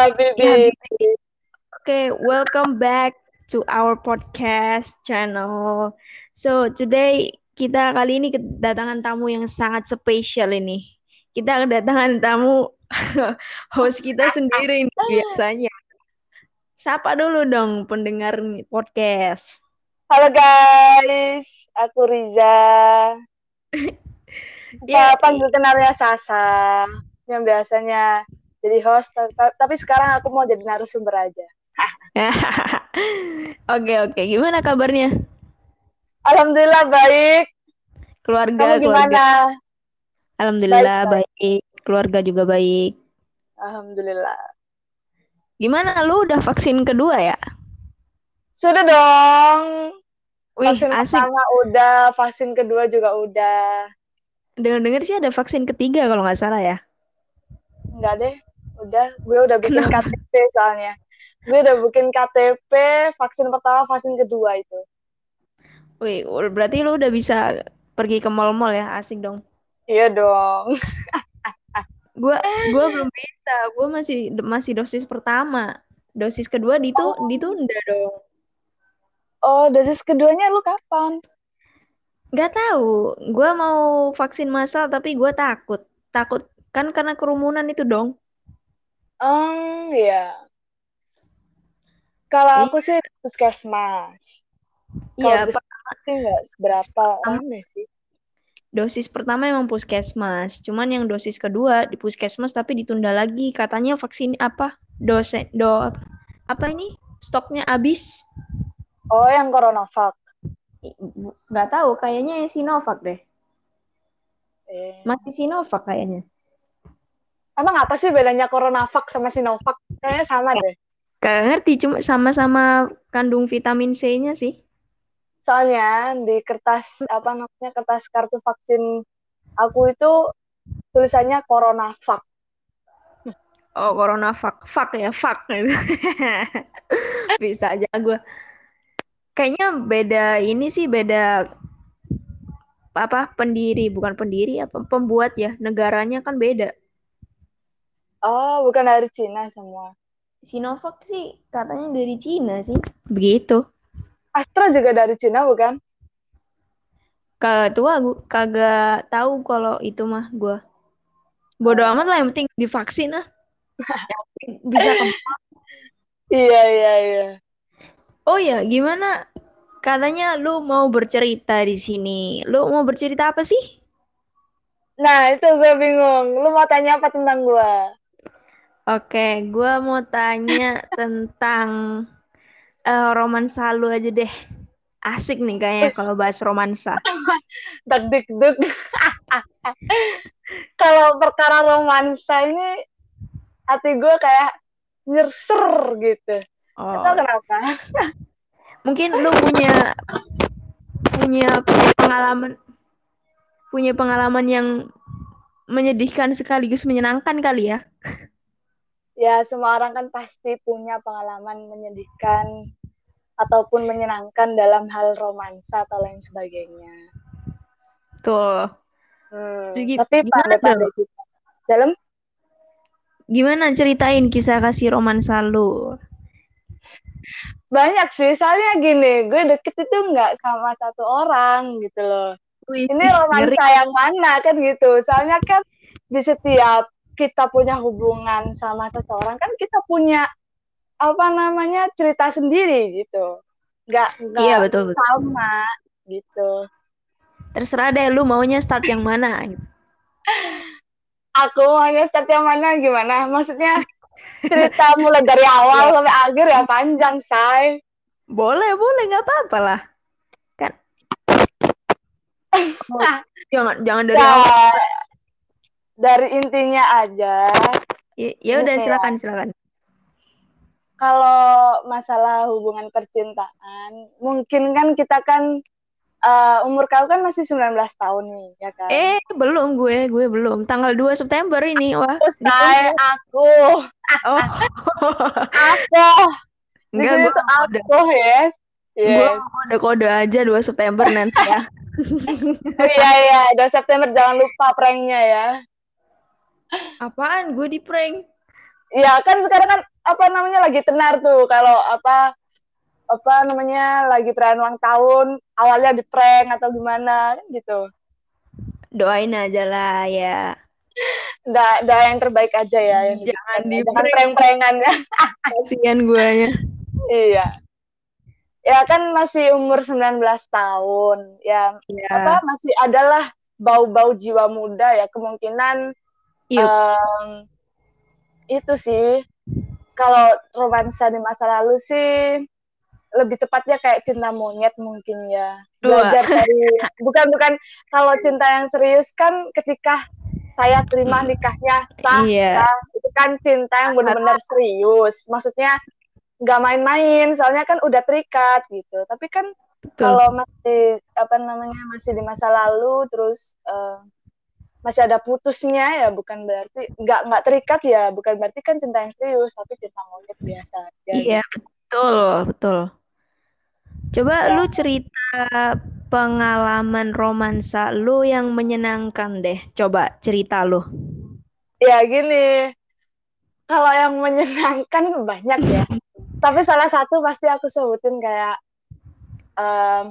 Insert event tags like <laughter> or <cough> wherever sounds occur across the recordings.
Habibi. Okay, welcome back to our podcast channel. So, today kita kali ini kedatangan tamu yang sangat spesial ini. Kita kedatangan tamu <laughs> host kita sendiri ini biasanya. Sapa dulu dong pendengar podcast. Halo guys, aku Riza. <laughs> Ya, Ya, panggil kenalnya Sasa. Yang biasanya jadi host, ta- tapi sekarang aku mau jadi narasumber aja. <laughs> Oke, oke. Gimana kabarnya? Alhamdulillah baik. Keluarga, Kamu keluarga. gimana? Alhamdulillah Baik, baik. Keluarga juga baik. Alhamdulillah. Gimana lu udah vaksin kedua ya? Sudah dong. Wih, Vaksin asik. pertama udah, vaksin kedua juga udah. Dengar-dengar sih ada vaksin ketiga kalau nggak salah ya. Enggak deh, udah. Gue udah bikin Kenapa? KTP soalnya. Gue udah bikin KTP, vaksin pertama, vaksin kedua itu. Wih, berarti lu udah bisa pergi ke mall-mall ya? Asik dong. Iya dong. <laughs> Gua gua belum bisa. Gua masih masih dosis pertama. Dosis kedua ditu ditunda dong. Oh, dosis keduanya lu kapan? Nggak tahu. Gua mau vaksin massal tapi gua takut. Takut kan karena kerumunan itu dong. Hmm, iya. Kalau aku sih puskesmas. Iya, Kalau bisa sih nggak seberapa rame sih. dosis pertama emang puskesmas. Cuman yang dosis kedua di puskesmas tapi ditunda lagi. Katanya vaksin apa? Dosen do apa? Apa ini? Stoknya habis. Oh, yang Coronavac. Nggak tahu, kayaknya yang Sinovac deh. Eh. Masih Sinovac kayaknya. Emang apa sih bedanya Coronavac sama Sinovac? Kayaknya sama deh. Gak ngerti, cuma sama-sama kandung vitamin C-nya sih. Soalnya di kertas apa namanya kertas kartu vaksin aku itu tulisannya Coronavac. Oh, Coronavac. Fuck ya, fuck. <laughs> Bisa aja gue. Kayaknya beda ini sih, beda apa pendiri bukan pendiri apa pembuat ya negaranya kan beda Oh, bukan dari Cina semua. Sinovac sih katanya dari Cina sih begitu Astra juga dari Cina bukan? kagak tua gua kagak tahu kalau itu mah gua bodoh amat lah yang penting divaksin ah Yang <laughs> penting bisa ke Iya, iya, iya. oh ya gimana katanya lu mau bercerita di sini lu mau bercerita apa sih Nah, itu gue bingung. Lu mau tanya apa tentang gue? Oke, gua mau tanya tentang eh, romansa lu aja deh. Asik nih kayaknya kalau bahas romansa. Dak dik duk. Kalau perkara romansa ini hati gue kayak nyerser gitu. Oh, Itu kenapa? mungkin lu punya punya pengalaman punya pengalaman yang menyedihkan sekaligus menyenangkan kali ya. Ya, semua orang kan pasti punya pengalaman menyedihkan ataupun menyenangkan dalam hal romansa atau lain sebagainya. Tuh. Hmm, Terus gi- tapi pandai-pandai kita. Dalam Gimana ceritain kisah kasih romansa lu? banyak sih, soalnya gini, gue deket itu nggak sama satu orang gitu loh. Wih, Ini <laughs> ngeri. romansa yang mana kan gitu. Soalnya kan di setiap kita punya hubungan sama seseorang kan kita punya apa namanya cerita sendiri gitu. Nggak nggak Iya, betul, betul. sama gitu. Terserah deh lu maunya start yang mana. gitu. <laughs> Aku maunya start yang mana gimana? Maksudnya <laughs> cerita mulai dari awal sampai akhir ya panjang, say. Boleh, boleh, nggak apa-apa lah. Kan. Oh, <laughs> jangan, jangan dari awal. Dari intinya aja. Ya, ya udah Gini ya. silakan, silakan. Kalau masalah hubungan percintaan, mungkin kan kita kan eh, umur kau kan masih 19 tahun nih, ya kan? Eh, belum gue, gue belum. Tanggal 2 September ini, wah. Usai aku, Oh, aku, <laughs> enggak, gue tuh kode. aku, yes. Gue Yes. kode-kode aja 2 September nanti ya. <laughs> Oh, iya, iya, 2 September jangan lupa pranknya ya. Apaan? Gue di prank. ya kan sekarang kan apa namanya lagi tenar tuh. Kalau apa apa namanya lagi perayaan ulang tahun awalnya di prank atau gimana gitu. Doain aja lah ya. Da, da yang terbaik aja ya yang jangan di jangan prank-prankan ya. Kasihan guanya iya. Ya kan masih umur 19 tahun. Ya, ya. apa masih adalah bau-bau jiwa muda ya kemungkinan um, itu sih. Kalau romansa di masa lalu sih lebih tepatnya kayak cinta monyet mungkin ya. Belajar dari <laughs> bukan bukan. Kalau cinta yang serius kan ketika saya terima nikahnya sah, iya. sah itu kan cinta yang benar-benar <laughs> serius. Maksudnya nggak main-main soalnya kan udah terikat gitu. Tapi kan kalau masih apa namanya masih di masa lalu terus uh, masih ada putusnya ya bukan berarti nggak nggak terikat ya bukan berarti kan cinta yang serius tapi cinta monyet biasa iya betul betul Coba ya. lu cerita pengalaman romansa lu yang menyenangkan deh. Coba cerita lu. Ya gini, kalau yang menyenangkan banyak ya. Tapi salah satu pasti aku sebutin kayak, um,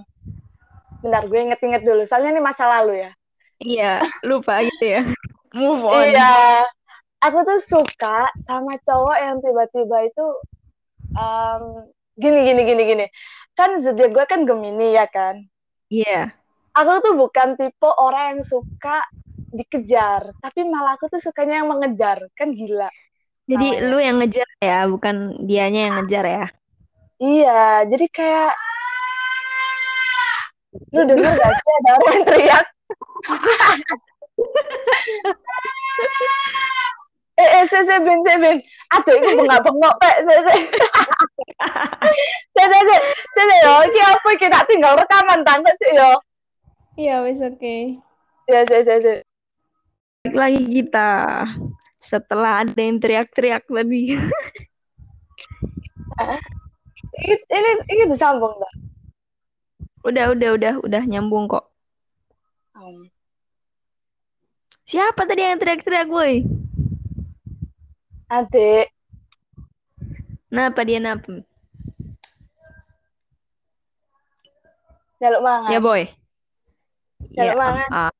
bentar gue inget-inget dulu. Soalnya ini masa lalu ya. Iya, lupa gitu ya. Move on. Iya, aku tuh suka sama cowok yang tiba-tiba itu um, gini gini gini gini kan zodiak gue kan Gemini ya kan iya yeah. aku tuh bukan tipe orang yang suka dikejar tapi malah aku tuh sukanya yang mengejar kan gila jadi Namanya. lu yang ngejar ya bukan dianya yang ngejar ya iya jadi kayak lu denger gak sih ada orang yang teriak eh eh saya saya ben saya ben aduh itu bengak bengok pak. Saya saya. Saya saya saya. Yo ini apa kita tinggal rekaman tante sih yo. Iya wes oke. Okay. ya saya saya saya lagi kita. Setelah ada yang teriak-teriak tadi. Ini ini ini disambung mbak. Udah udah udah. Udah nyambung kok um. siapa tadi yang teriak-teriak boy Adik. Napa dia napa? Jaluk mangan. Ya, boy. Jaluk ya, mangan. Uh,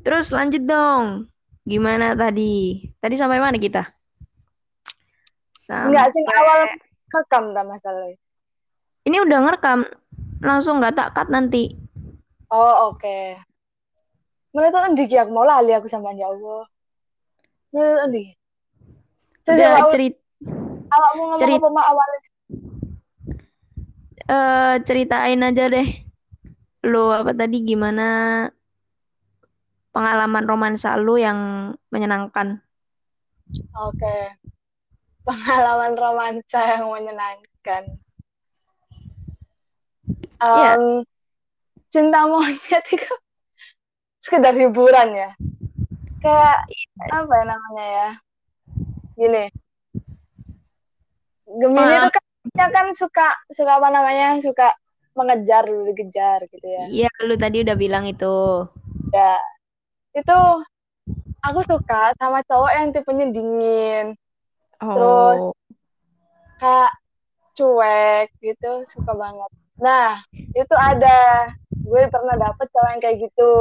Terus lanjut dong. Gimana tadi? Tadi sampai mana kita? Sampai... Enggak sih awal rekam tak masalah. Ini udah ngerekam. Langsung nggak tak cut nanti. Oh, oke. Okay. Mana tuh kan aku mau lali aku sama ya Allah. Nanti. Udah cerita. Awak mau ngomong cerita. apa awalnya? Uh, ceritain aja deh. Lu apa tadi gimana pengalaman romansa lu yang menyenangkan? Oke. Okay. Pengalaman romansa yang menyenangkan. Um, yeah. Cinta monyet <laughs> itu sekedar hiburan ya? Kayak apa ya namanya ya? Gini. Gemini itu kan ya kan suka suka apa namanya? Suka mengejar lu dikejar gitu ya. Iya lu tadi udah bilang itu. Ya itu aku suka sama cowok yang tipenya dingin. Oh. terus kayak cuek gitu suka banget nah itu ada gue pernah dapet cowok yang kayak gitu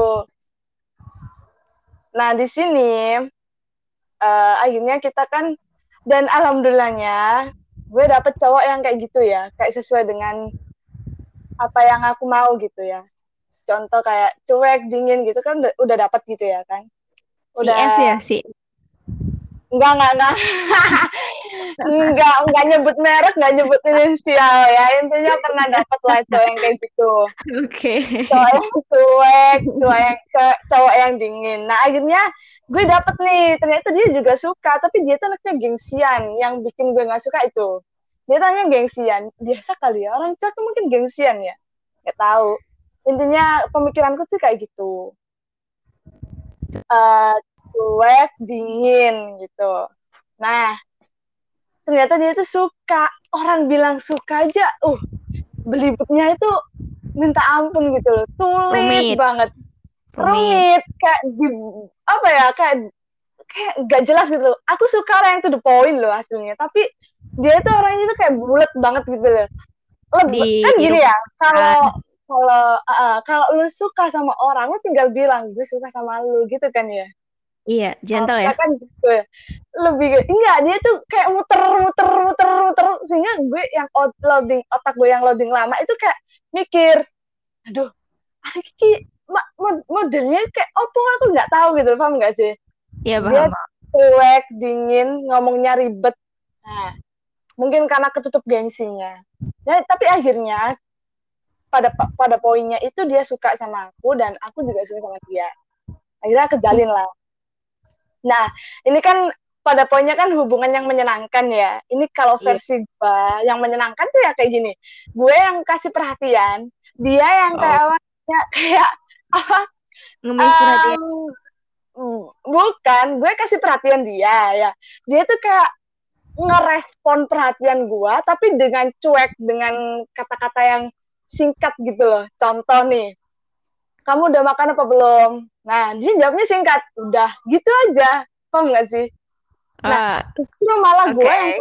Nah, di sini uh, akhirnya kita kan dan alhamdulillahnya gue dapet cowok yang kayak gitu ya, kayak sesuai dengan apa yang aku mau gitu ya. Contoh kayak cuek, dingin gitu kan udah, udah dapet gitu ya kan. Udah si S ya, si Enggak, enggak, enggak. <laughs> enggak, enggak nyebut merek, enggak nyebut inisial ya. Intinya pernah dapat lah cowok yang kayak gitu. Oke. Okay. Cowok yang cuek, cowok yang cowok yang dingin. Nah, akhirnya gue dapet nih. Ternyata dia juga suka, tapi dia tuh anaknya gengsian. Yang bikin gue gak suka itu. Dia tanya gengsian. Biasa kali ya, orang cowok mungkin gengsian ya. Gak tahu. Intinya pemikiranku tuh kayak gitu. Uh, cuek, dingin gitu. Nah, ternyata dia tuh suka. Orang bilang suka aja, uh, belibetnya itu minta ampun gitu loh. Tulis Rumit. banget. Rumit. Rumit. Kayak di, apa ya, kayak kayak gak jelas gitu loh. Aku suka orang yang to the point loh hasilnya, tapi dia itu orangnya itu kayak bulat banget gitu loh. Lebih, kan gini ya, kalau kalau uh, kalau lu suka sama orang, lu tinggal bilang gue suka sama lu gitu kan ya. Iya, gentle ya. Kan gitu ya. Lebih enggak, dia tuh kayak muter muter muter muter sehingga gue yang loading otak gue yang loading lama itu kayak mikir, aduh, Aki modelnya kayak opo aku nggak tahu gitu, paham nggak sih? Iya paham. Dia cuek, dingin, ngomongnya ribet. Nah, mungkin karena ketutup gengsinya. Ya, tapi akhirnya pada pada poinnya itu dia suka sama aku dan aku juga suka sama dia. Akhirnya kejalin lah. Nah, ini kan pada poinnya kan hubungan yang menyenangkan ya. Ini kalau iya. versi gue yang menyenangkan tuh ya kayak gini. Gue yang kasih perhatian, dia yang kayak oh. awalnya kayak apa? <laughs> Ngemis um, perhatian. Bukan, gue kasih perhatian dia ya. Dia tuh kayak ngerespon perhatian gue tapi dengan cuek dengan kata-kata yang singkat gitu loh. Contoh nih, kamu udah makan apa belum? Nah, dia jawabnya singkat, udah gitu aja. Paham gak sih? Nah, uh, justru malah okay. gue yang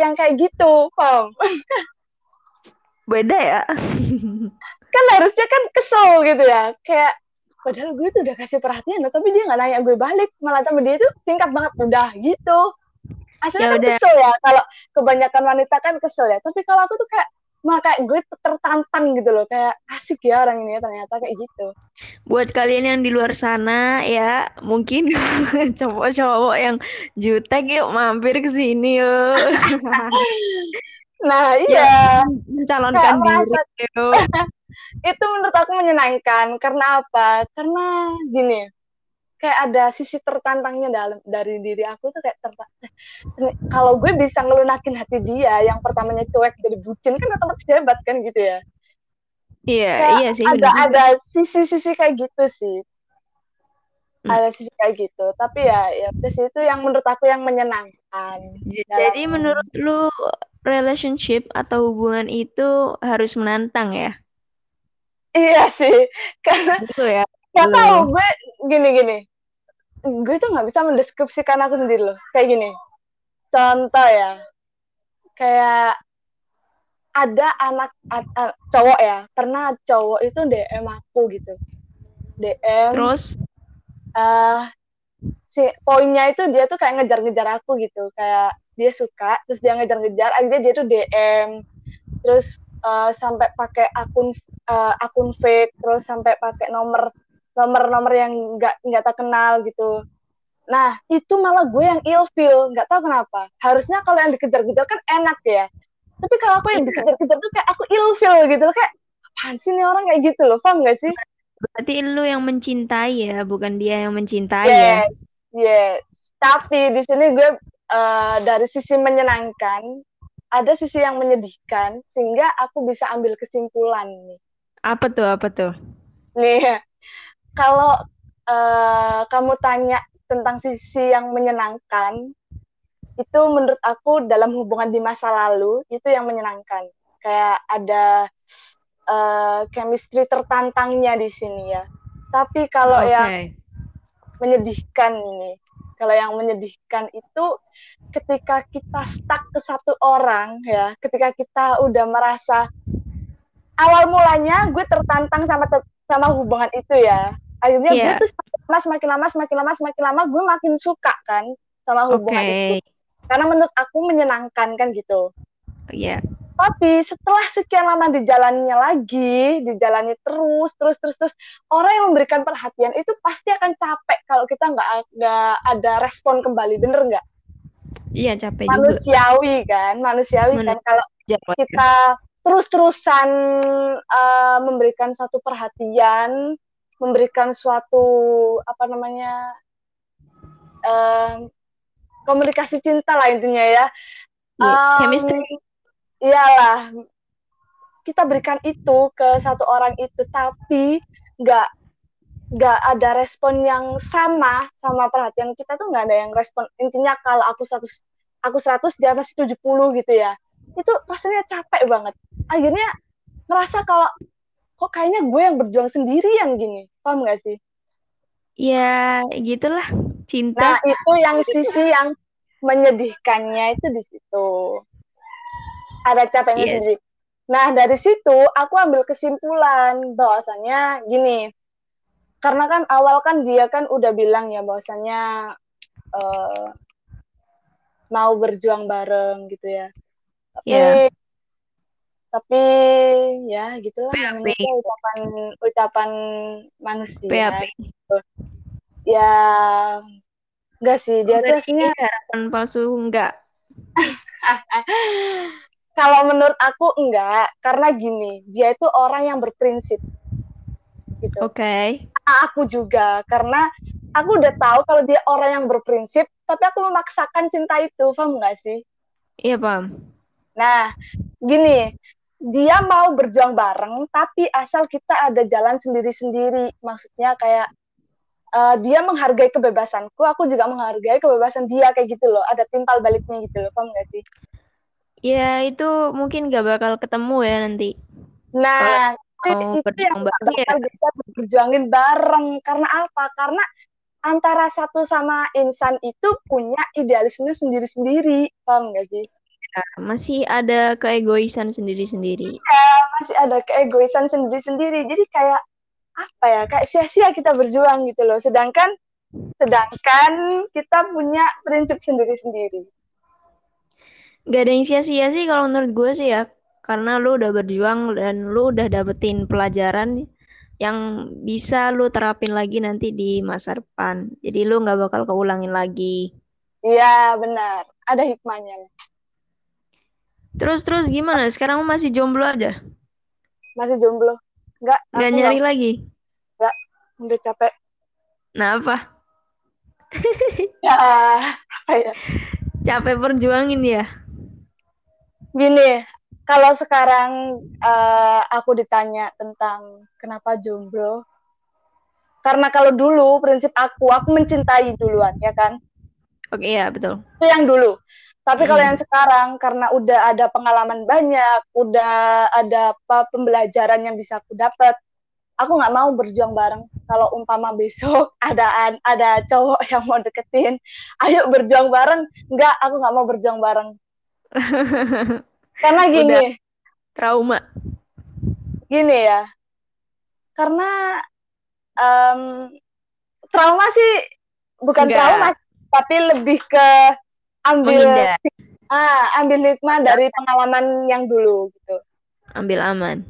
yang kayak gitu, paham? <laughs> Beda ya? kan harusnya kan kesel gitu ya. Kayak, padahal gue tuh udah kasih perhatian, tapi dia gak nanya gue balik. Malah sama dia tuh singkat banget, udah gitu. Aslinya ya kan kesel ya, kalau kebanyakan wanita kan kesel ya. Tapi kalau aku tuh kayak, malah kayak gue tertantang gitu loh kayak asik ya orang ini ya ternyata kayak gitu. Buat kalian yang di luar sana ya mungkin <laughs> cowok-cowok yang jutek yuk mampir ke sini yuk. <laughs> Nah iya. mencalonkan diri <laughs> itu menurut aku menyenangkan karena apa? Karena gini kayak ada sisi tertantangnya dalam dari diri aku tuh kayak tertantang. Kalau gue bisa ngelunakin hati dia, yang pertamanya cuek jadi bucin kan otomatis hebat kan gitu ya. Iya, kayak iya sih. Ada ada sisi-sisi kayak gitu sih. Hmm. Ada sisi kayak gitu. Tapi ya ya sih itu yang menurut aku yang menyenangkan. Jadi dalam... menurut lu relationship atau hubungan itu harus menantang ya? Iya sih. <laughs> Karena gitu ya. Gak tahu gue gini gini gue tuh nggak bisa mendeskripsikan aku sendiri loh. Kayak gini. Contoh ya. Kayak ada anak ad, uh, cowok ya. Pernah cowok itu DM aku gitu. DM terus? uh, si poinnya itu dia tuh kayak ngejar-ngejar aku gitu. Kayak dia suka terus dia ngejar-ngejar akhirnya dia tuh DM terus uh, sampai pakai akun uh, akun fake terus sampai pakai nomor nomor-nomor yang nggak nggak terkenal gitu. Nah itu malah gue yang ilfeel nggak tahu kenapa. Harusnya kalau yang dikejar-kejar kan enak ya. Tapi kalau aku yang dikejar-kejar tuh kayak aku ilfeel gitu loh kayak apaan sih nih orang? kayak gitu loh paham gak sih? Berarti lu yang mencintai ya bukan dia yang mencintai yes, ya? Yes tapi di sini gue uh, dari sisi menyenangkan ada sisi yang menyedihkan sehingga aku bisa ambil kesimpulan nih. Apa tuh apa tuh? Nih kalau uh, kamu tanya tentang sisi yang menyenangkan, itu menurut aku dalam hubungan di masa lalu itu yang menyenangkan. Kayak ada uh, chemistry tertantangnya di sini ya. Tapi kalau okay. yang menyedihkan ini, kalau yang menyedihkan itu ketika kita stuck ke satu orang ya, ketika kita udah merasa awal mulanya gue tertantang sama sama hubungan itu ya akhirnya yeah. gue tuh lama semakin lama semakin lama semakin lama gue makin suka kan sama hubungan okay. itu karena menurut aku menyenangkan kan gitu Iya. Yeah. Tapi setelah sekian lama dijalannya lagi, dijalani terus, terus, terus, terus, orang yang memberikan perhatian itu pasti akan capek kalau kita nggak nggak ada respon kembali, bener nggak? Iya capek manusiawi juga. kan, manusiawi kan kalau kita terus-terusan uh, memberikan satu perhatian, memberikan suatu apa namanya uh, komunikasi cinta lah intinya ya. Um, chemistry. Iyalah, kita berikan itu ke satu orang itu, tapi nggak nggak ada respon yang sama sama perhatian kita tuh nggak ada yang respon intinya kalau aku 100 aku 100 dia masih 70 gitu ya itu rasanya capek banget akhirnya ngerasa kalau kok kayaknya gue yang berjuang sendirian gini paham gak sih ya gitulah Cinta. Nah, itu yang sisi yang menyedihkannya itu di situ. Ada capeknya Yes. sendiri. Nah, dari situ aku ambil kesimpulan bahwasannya gini. Karena kan awal kan dia kan udah bilang ya bahwasannya eh, mau berjuang bareng gitu ya. Tapi Iya. Tapi ya gitulah PAP. tuh ucapan ucapan manusia. PAP. Ya enggak sih dia tuh aslinya harapan palsu enggak. <laughs> kalau menurut aku enggak karena gini dia itu orang yang berprinsip gitu Oke. aku juga karena aku udah tahu kalau dia orang yang berprinsip tapi aku memaksakan cinta itu paham nggak sih Iya, paham. nah gini dia mau berjuang bareng tapi asal kita ada jalan sendiri-sendiri maksudnya kayak eh, dia menghargai kebebasanku aku juga menghargai kebebasan dia kayak gitu loh ada timpal baliknya gitu loh paham nggak sih Ya, itu mungkin gak bakal ketemu ya nanti. Nah, itu, itu yang ya. bakal bisa berjuangin bareng. Karena apa? Karena antara satu sama insan itu punya idealisme sendiri-sendiri. Paham nggak sih? Masih ada keegoisan sendiri-sendiri. Masih ada keegoisan sendiri-sendiri. Jadi kayak apa ya? Kayak sia-sia kita berjuang gitu loh. Sedangkan sedangkan kita punya prinsip sendiri-sendiri. Gak ada yang sia-sia sih kalau menurut gue sih ya. Karena lu udah berjuang dan lu udah dapetin pelajaran yang bisa lu terapin lagi nanti di masa depan. Jadi lu nggak bakal keulangin lagi. Iya, benar. Ada hikmahnya. Terus terus gimana? Sekarang masih jomblo aja? Masih jomblo. Enggak, Nggak aku nyari nggak- lagi? udah capek. Nah apa? <laughs> Ya, apa ya? Capek perjuangin ya? Gini, kalau sekarang eh, aku ditanya tentang kenapa jomblo, karena kalau dulu prinsip aku, aku mencintai duluan, ya kan? Oke ya betul. Itu yang dulu. Tapi kalau Mm. yang sekarang, karena udah ada pengalaman banyak, udah ada apa pembelajaran yang bisa aku dapat, aku nggak mau berjuang bareng. Kalau umpama besok <laughs> ada ada cowok <laughs> yang mau deketin, ayo berjuang bareng. Nggak, aku nggak mau berjuang bareng. Karena <laughs> gini. Trauma. gini ya karena em, trauma sih bukan Enggak. trauma tapi lebih ke ambil ah ambil hikmah dari pengalaman yang dulu gitu Ambil aman.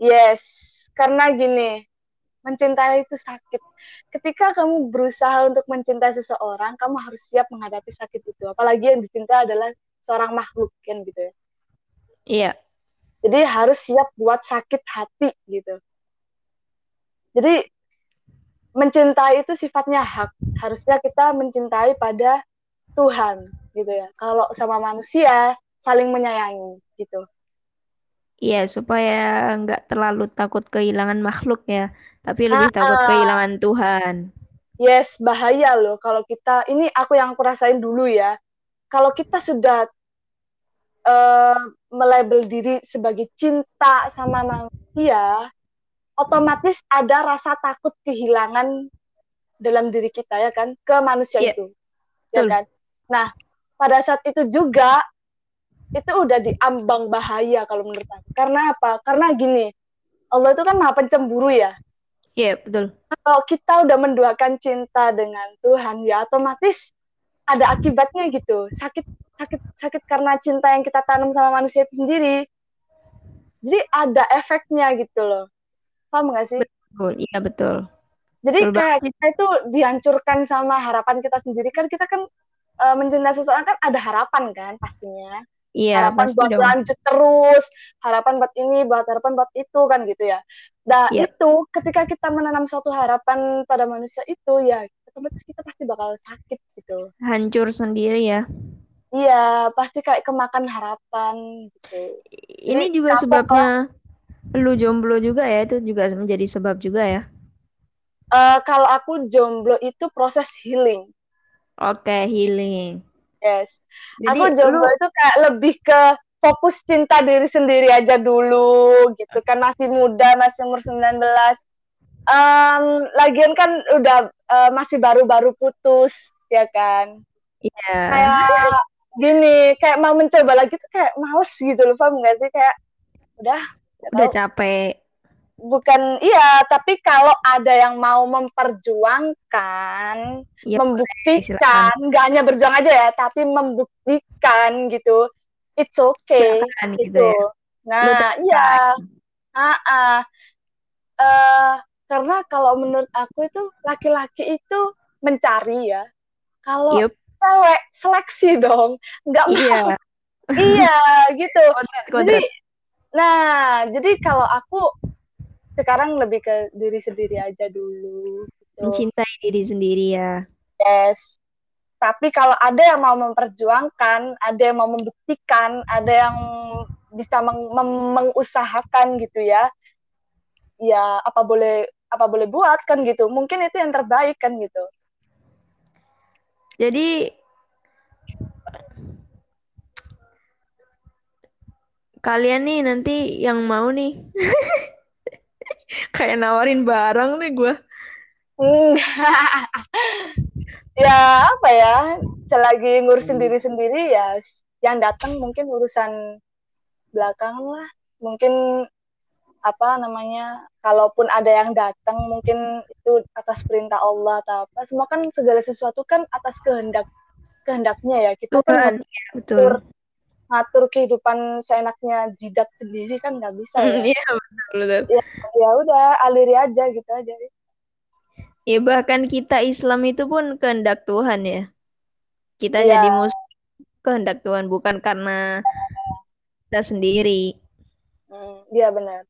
yes karena gini mencintai itu sakit ketika kamu berusaha untuk mencintai seseorang kamu harus siap menghadapi sakit itu apalagi yang dicinta adalah seorang makhluk kan gitu ya Iya. Jadi harus siap buat sakit hati gitu. Jadi mencintai itu sifatnya hak. Harusnya kita mencintai pada Tuhan gitu ya. Kalau sama manusia saling menyayangi gitu. Iya, supaya nggak terlalu takut kehilangan makhluk ya, tapi lebih Ah, takut ah. kehilangan Tuhan. Yes, bahaya loh kalau kita ini aku yang aku rasain dulu ya. Kalau kita sudah eh, melabel diri sebagai cinta sama manusia, otomatis ada rasa takut kehilangan dalam diri kita ya kan ke manusia Iya, itu, ya betul. kan. Nah, pada saat itu juga itu udah diambang bahaya kalau menurut aku. Karena apa? Karena gini, Allah itu kan maha pencemburu ya Iya, betul. kalau kita udah menduakan cinta dengan Tuhan ya otomatis ada akibatnya gitu sakit sakit sakit karena cinta yang kita tanam sama manusia itu sendiri jadi ada efeknya gitu loh paham nggak sih Betul, iya betul. jadi Betul kayak kita itu dihancurkan sama harapan kita sendiri kan kita kan eh, mencintai seseorang kan ada harapan kan pastinya Iya, harapan buat dong. lanjut terus, harapan buat ini, buat harapan buat itu kan gitu ya. Nah Iya. itu ketika kita menanam suatu harapan pada manusia itu ya otomatis kita pasti bakal sakit gitu. Hancur sendiri ya. Iya pasti kayak kemakan harapan gitu. Ini Jadi juga sebabnya lu jomblo juga ya, itu juga menjadi sebab juga ya. Eh, kalau aku jomblo itu proses healing, Oke, healing. yes. Jadi aku jomblo lu itu kayak lebih ke fokus cinta diri sendiri aja dulu gitu kan masih muda masih umur 19 Em, lagian kan udah eh, masih baru-baru putus ya kan Iya. kayak gini kayak mau mencoba lagi tuh kayak males gitu loh paham nggak sih kayak udah nggak Udah tahu. capek. bukan iya tapi kalau ada yang mau memperjuangkan Ya, membuktikan nggak hanya berjuang aja ya tapi membuktikan gitu it's okay silakan gitu gitu ya. nah iya ah ah. Eh, karena kalau menurut aku itu laki-laki itu mencari ya kalau Yup. cewek seleksi dong nggak mau Iya. iya gitu <laughs> Kodrat, jadi. Nah jadi kalau aku sekarang lebih ke diri sendiri aja dulu gitu. Mencintai diri sendiri ya. yes tapi kalau ada yang mau memperjuangkan ada yang mau membuktikan ada yang bisa meng- mengusahakan gitu ya ya apa boleh apa boleh buat kan gitu mungkin itu yang terbaik kan gitu Jadi kalian nih nanti yang mau nih. Kayak nawarin barang nih gue. <laughs> Ya apa ya? Selagi ngurusin diri sendiri ya yang datang mungkin urusan belakang lah. Mungkin apa namanya kalaupun ada yang datang mungkin itu atas perintah Allah atau apa. Semua kan segala sesuatu kan atas kehendak kehendaknya ya. Kita kan Tuhan, betul. Ngatur kehidupan seenaknya jidat sendiri kan nggak bisa ya Iya betul betul. ya udah aliri aja gitu aja Ya bahkan kita Islam itu pun kehendak Tuhan ya. Kita Iya. jadi muslim kehendak Tuhan bukan karena kita sendiri. Hmm, iya benar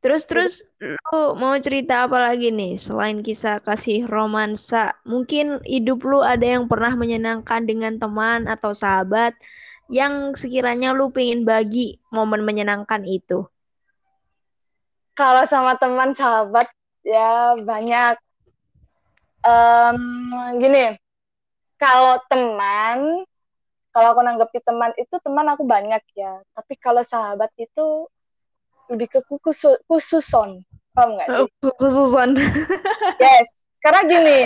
Terus terus lu mau cerita apa lagi nih selain kisah kasih romansa? Mungkin hidup lu ada yang pernah menyenangkan dengan teman atau sahabat yang sekiranya lu pengen bagi momen menyenangkan itu. kalau sama teman sahabat ya banyak Em, gini kalau teman kalau aku nanggepi teman itu teman aku banyak ya tapi kalau sahabat itu lebih ke khusus khususon paham nggak sih Khususan. <laughs> yes karena gini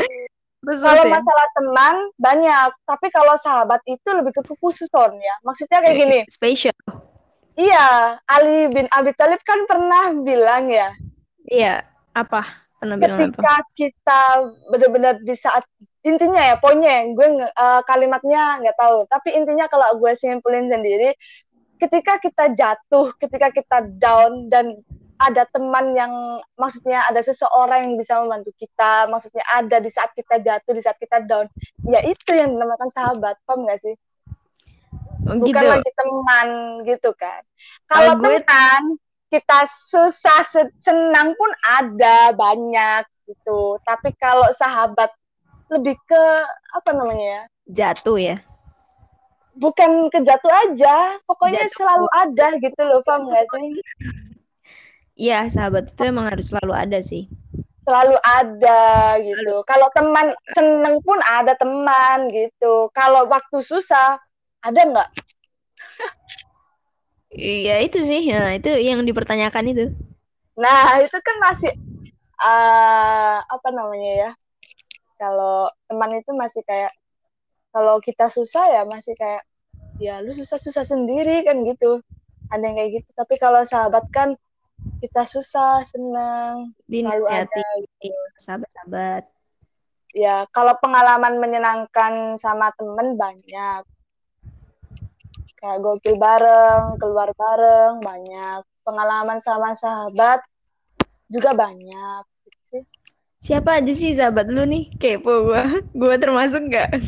kalau masalah teman banyak tapi kalau sahabat itu lebih ke khususon ya maksudnya kayak gini Spesial. iya Ali bin Abi Thalib kan pernah bilang ya Iya. Apa? Pernah bilang apa? ketika kita benar-benar di saat intinya ya poinnya gue eh, kalimatnya nggak tahu tapi intinya kalau gue simpulin sendiri ketika kita jatuh ketika kita down dan ada teman yang maksudnya ada seseorang yang bisa membantu kita maksudnya ada di saat kita jatuh di saat kita down ya itu yang dinamakan sahabat paham nggak sih Oh, bukan gitu. lagi teman gitu kan. Kalau Kalau gue- teman kita susah se- senang pun ada banyak gitu. Tapi kalau sahabat lebih ke apa namanya ya? Jatuh ya. Bukan ke jatuh aja, pokoknya Jatuh. selalu ada gitu loh, paham nggak sih? Iya, sahabat itu emang harus selalu ada sih. Selalu ada gitu. Kalau teman seneng pun ada teman gitu. Kalau waktu susah ada nggak? Iya itu sih, ya itu yang dipertanyakan itu. Nah, itu kan masih eh apa namanya ya? Kalau teman itu masih kayak kalau kita susah ya masih kayak ya lu susah-susah sendiri kan gitu. Ada yang kayak gitu. Tapi kalau sahabat kan kita susah, senang, selalu ada. Dinasihati sahabat-sahabat. Ya, kalau pengalaman menyenangkan sama temen banyak. Kayak gokil bareng, keluar bareng, banyak. Pengalaman sama sahabat juga banyak. Gitu sih. Siapa aja sih sahabat lu nih? Kepo gua. <laughs> Gua termasuk nggak? <laughs>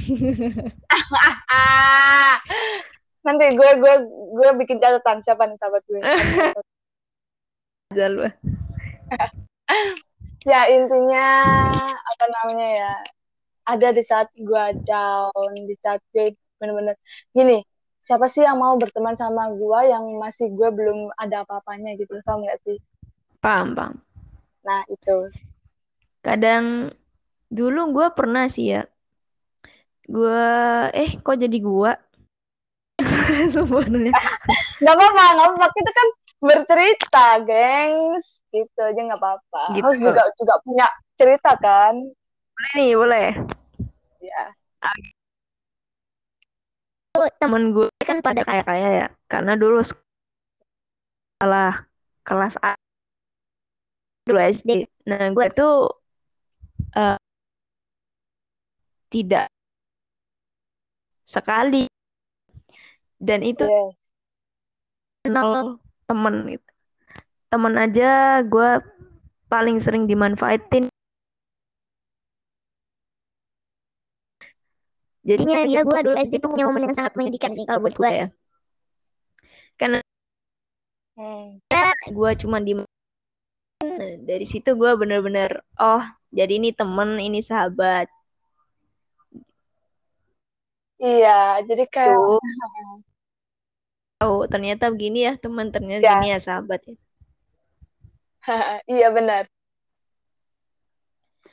nanti gue gue gue bikin catatan siapa nih sahabat gue Azal <laughs> lu. ya intinya apa namanya ya ada di saat gue down di saat gue bener-bener gini siapa sih yang mau berteman sama gue yang masih gue belum ada apa-apanya gitu paham nggak sih Paham, paham. nah itu Kadang dulu gua pernah sih ya. Gua eh kok jadi gua? <laughs> Sebenarnya. nggak apa-apa nggak apa-apa. Kita kan bercerita gengs. Gitu aja nggak apa-apa. Gitu. harus juga juga punya cerita kan? Boleh nih boleh. Ya temen gue kan pada kayak kaya ya. Karena dulu sekolah kelas A. Dulu SD nah gue tuh uh, tidak sekali. Dan itu yeah. kenal temen gitu. Temen aja gue paling sering dimanfaatin. Jadinya dia gue dulu SD tuh punya momen yang sangat menyedihkan sih kalau buat gue ya karena hmm. gue cuma di dari situ gue bener-bener oh jadi ini temen ini sahabat iya jadi kayak <laughs> tahu ternyata begini ya teman ternyata ya. gini ya sahabat ya. <laughs> Iya benar.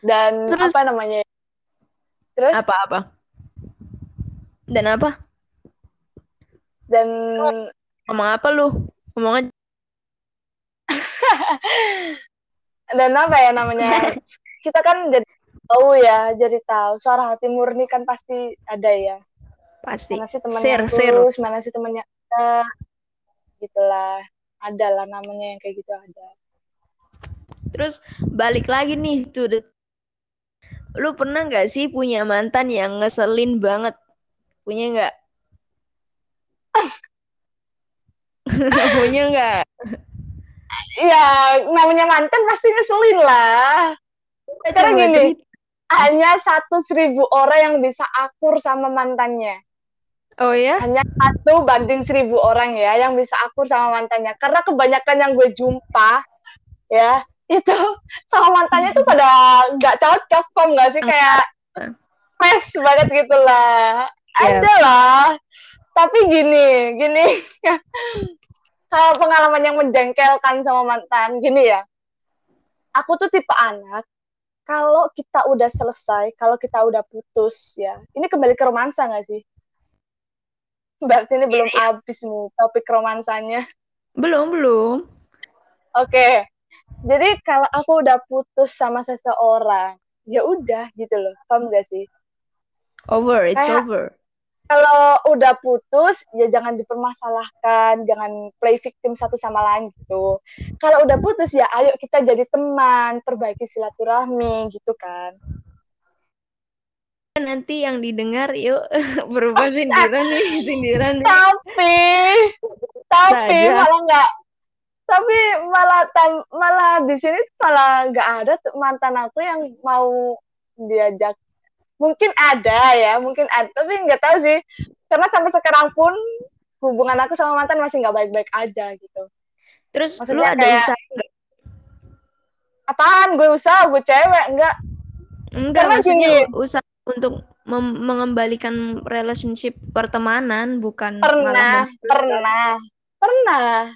Dan Terus, apa namanya? Terus? Apa apa? Dan apa? Dan ngomong apa lu? Ngomong aja. <laughs> Dan apa ya namanya? Kita kan jadi tahu ya jadi tahu. Suara hati murni kan pasti ada ya pasti. Mana sih temannya terus mana sih temannya uh, gitulah. Ada lah namanya yang kayak gitu ada. Terus balik lagi nih tuh lu pernah nggak sih punya mantan yang ngeselin banget? Punya nggak? <laughs> Punya nggak? Ya namanya mantan pasti ngeselin lah. Cara gini hanya satu seribu orang yang bisa akur sama mantannya oh ya hanya satu banding seribu orang ya yang bisa akur sama mantannya. Karena kebanyakan yang gue jumpa ya itu <laughs> sama mantannya tuh pada nggak cocok kok nggak sih? Kayak fresh banget gitu lah. Yeah. ada lah. Tapi gini gini. <laughs> Kalau pengalaman yang menjengkelkan sama mantan gini ya. Aku tuh tipe anak kalau kita udah selesai kalau kita udah putus ya ini kembali ke romansa nggak sih berarti ini belum iya. habis nih topik romansanya belum belum oke okay. jadi kalau aku udah putus sama seseorang ya udah gitu loh paham gak sih over it's Kayak, over kalau udah putus ya jangan dipermasalahkan, jangan play victim satu sama lain gitu. Kalau udah putus ya ayo kita jadi teman, perbaiki silaturahmi gitu kan. Nanti yang didengar yuk. <laughs> Berubah sindiran nih, <laughs> sindiran nih. Tapi tapi Saja. malah nggak tapi malah tam, malah di sini malah nggak ada mantan aku yang mau diajak. Mungkin ada ya mungkin ada tapi nggak tahu sih. Karena sampai sekarang pun hubungan aku sama mantan masih nggak baik-baik aja gitu. Terus Maksudnya lu ada kayak, usaha enggak? apaan? Gue usaha gue cewek enggak enggak karena maksudnya gini, usaha untuk mengembalikan relationship pertemanan bukan pernah pernah pernah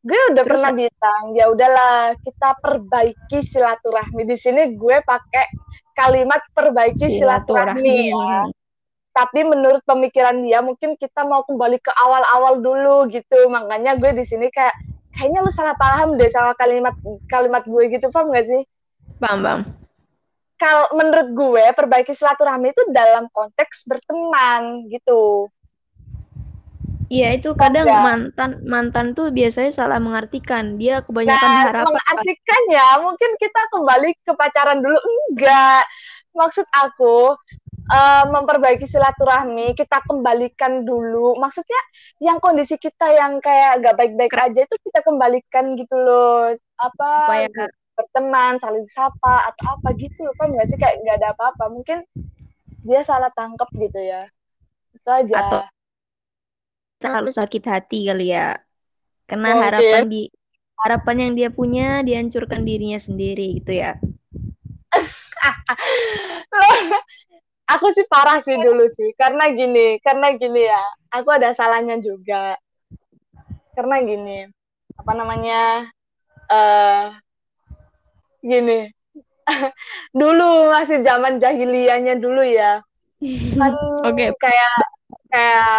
gue udah Terus, pernah bilang ya udahlah kita perbaiki silaturahmi di sini gue pakai kalimat perbaiki silaturahmi, ya. Tapi menurut pemikiran dia mungkin kita mau kembali ke awal-awal dulu gitu. Makanya gue di sini kayak kayaknya lu salah paham deh sama kalimat kalimat gue gitu, paham gak sih? Paham, paham. Kalau menurut gue perbaiki silaturahmi itu dalam konteks berteman gitu. Iya itu kadang ya. mantan mantan tuh biasanya salah mengartikan dia kebanyakan nah, harapan. Mengartikan ya mungkin kita kembali ke pacaran dulu enggak. Maksud aku uh, memperbaiki silaturahmi kita kembalikan dulu. Maksudnya yang kondisi kita yang kayak gak baik-baik aja itu kita kembalikan gitu loh. Apa Supaya berteman saling sapa atau apa gitu loh kan nggak sih? Kayak nggak ada apa-apa. Mungkin dia salah tangkap gitu ya. Itu aja. Atau terlalu sakit hati kali ya. Karena okay. harapan di harapan yang dia punya dihancurkan dirinya sendiri gitu ya. <laughs> aku sih parah sih dulu sih. Karena gini karena gini ya. Aku ada salahnya juga. Karena gini apa namanya uh, gini. <laughs> Dulu masih zaman jahiliyahnya dulu ya. Kan <laughs> okay. kayak kayak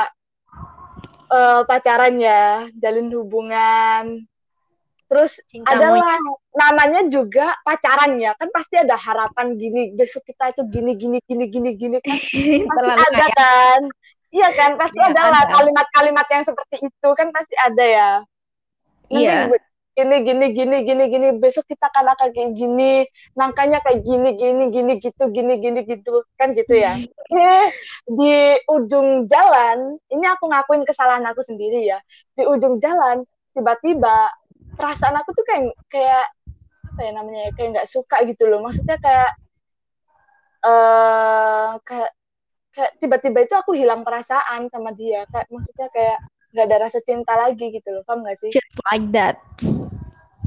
uh, pacaran ya, jalin hubungan. terus Cinta adalah namanya juga pacaran ya. Kan pasti ada harapan gini besok kita itu gini gini gini gini gini. Kan <laughs> pasti ada kayak- kan? Iya kan? Pasti Iya, ada lah kalimat-kalimat yang seperti itu. Kan pasti ada ya. Nanti Iya. gue- gini gini gini gini gini. Besok kita akan akan kayak gini. Nangkanya kayak gini gini gini gitu gini gini gitu. Kan gitu ya? Eh <laughs> di ujung jalan ini aku ngakuin kesalahan aku sendiri ya. Di ujung jalan tiba-tiba perasaan aku tuh kayak kayak apa ya namanya ya, kayak nggak suka gitu loh. Maksudnya kayak eh kayak kayak tiba-tiba itu aku hilang perasaan sama dia. Kayak maksudnya kayak nggak ada rasa cinta lagi gitu loh paham nggak sih Just like that.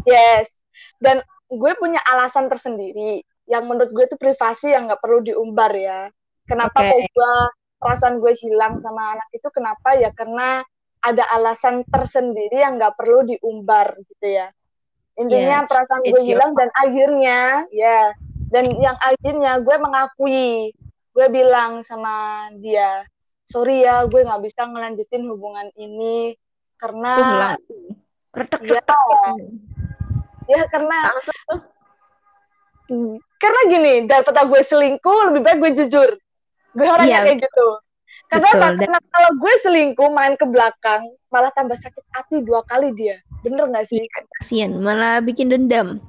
Yes. Dan gue punya alasan tersendiri yang menurut gue itu privasi yang nggak perlu diumbar ya. Kenapa Oke. kok gue perasaan gue hilang sama anak itu kenapa ya karena ada alasan tersendiri yang nggak perlu diumbar gitu ya. Intinya Yes, perasaan gue your hilang dan akhirnya ya dan yang akhirnya gue mengakui gue bilang sama dia sorry ya gue nggak bisa ngelanjutin hubungan ini karena Iya. retek. ya karena karena gini daripada gue selingkuh lebih baik gue jujur gue orangnya Iya, kayak gitu karena betul. apa? Karena kalau gue selingkuh main ke belakang malah tambah sakit hati dua kali dia bener gak sih Kasian, malah bikin dendam.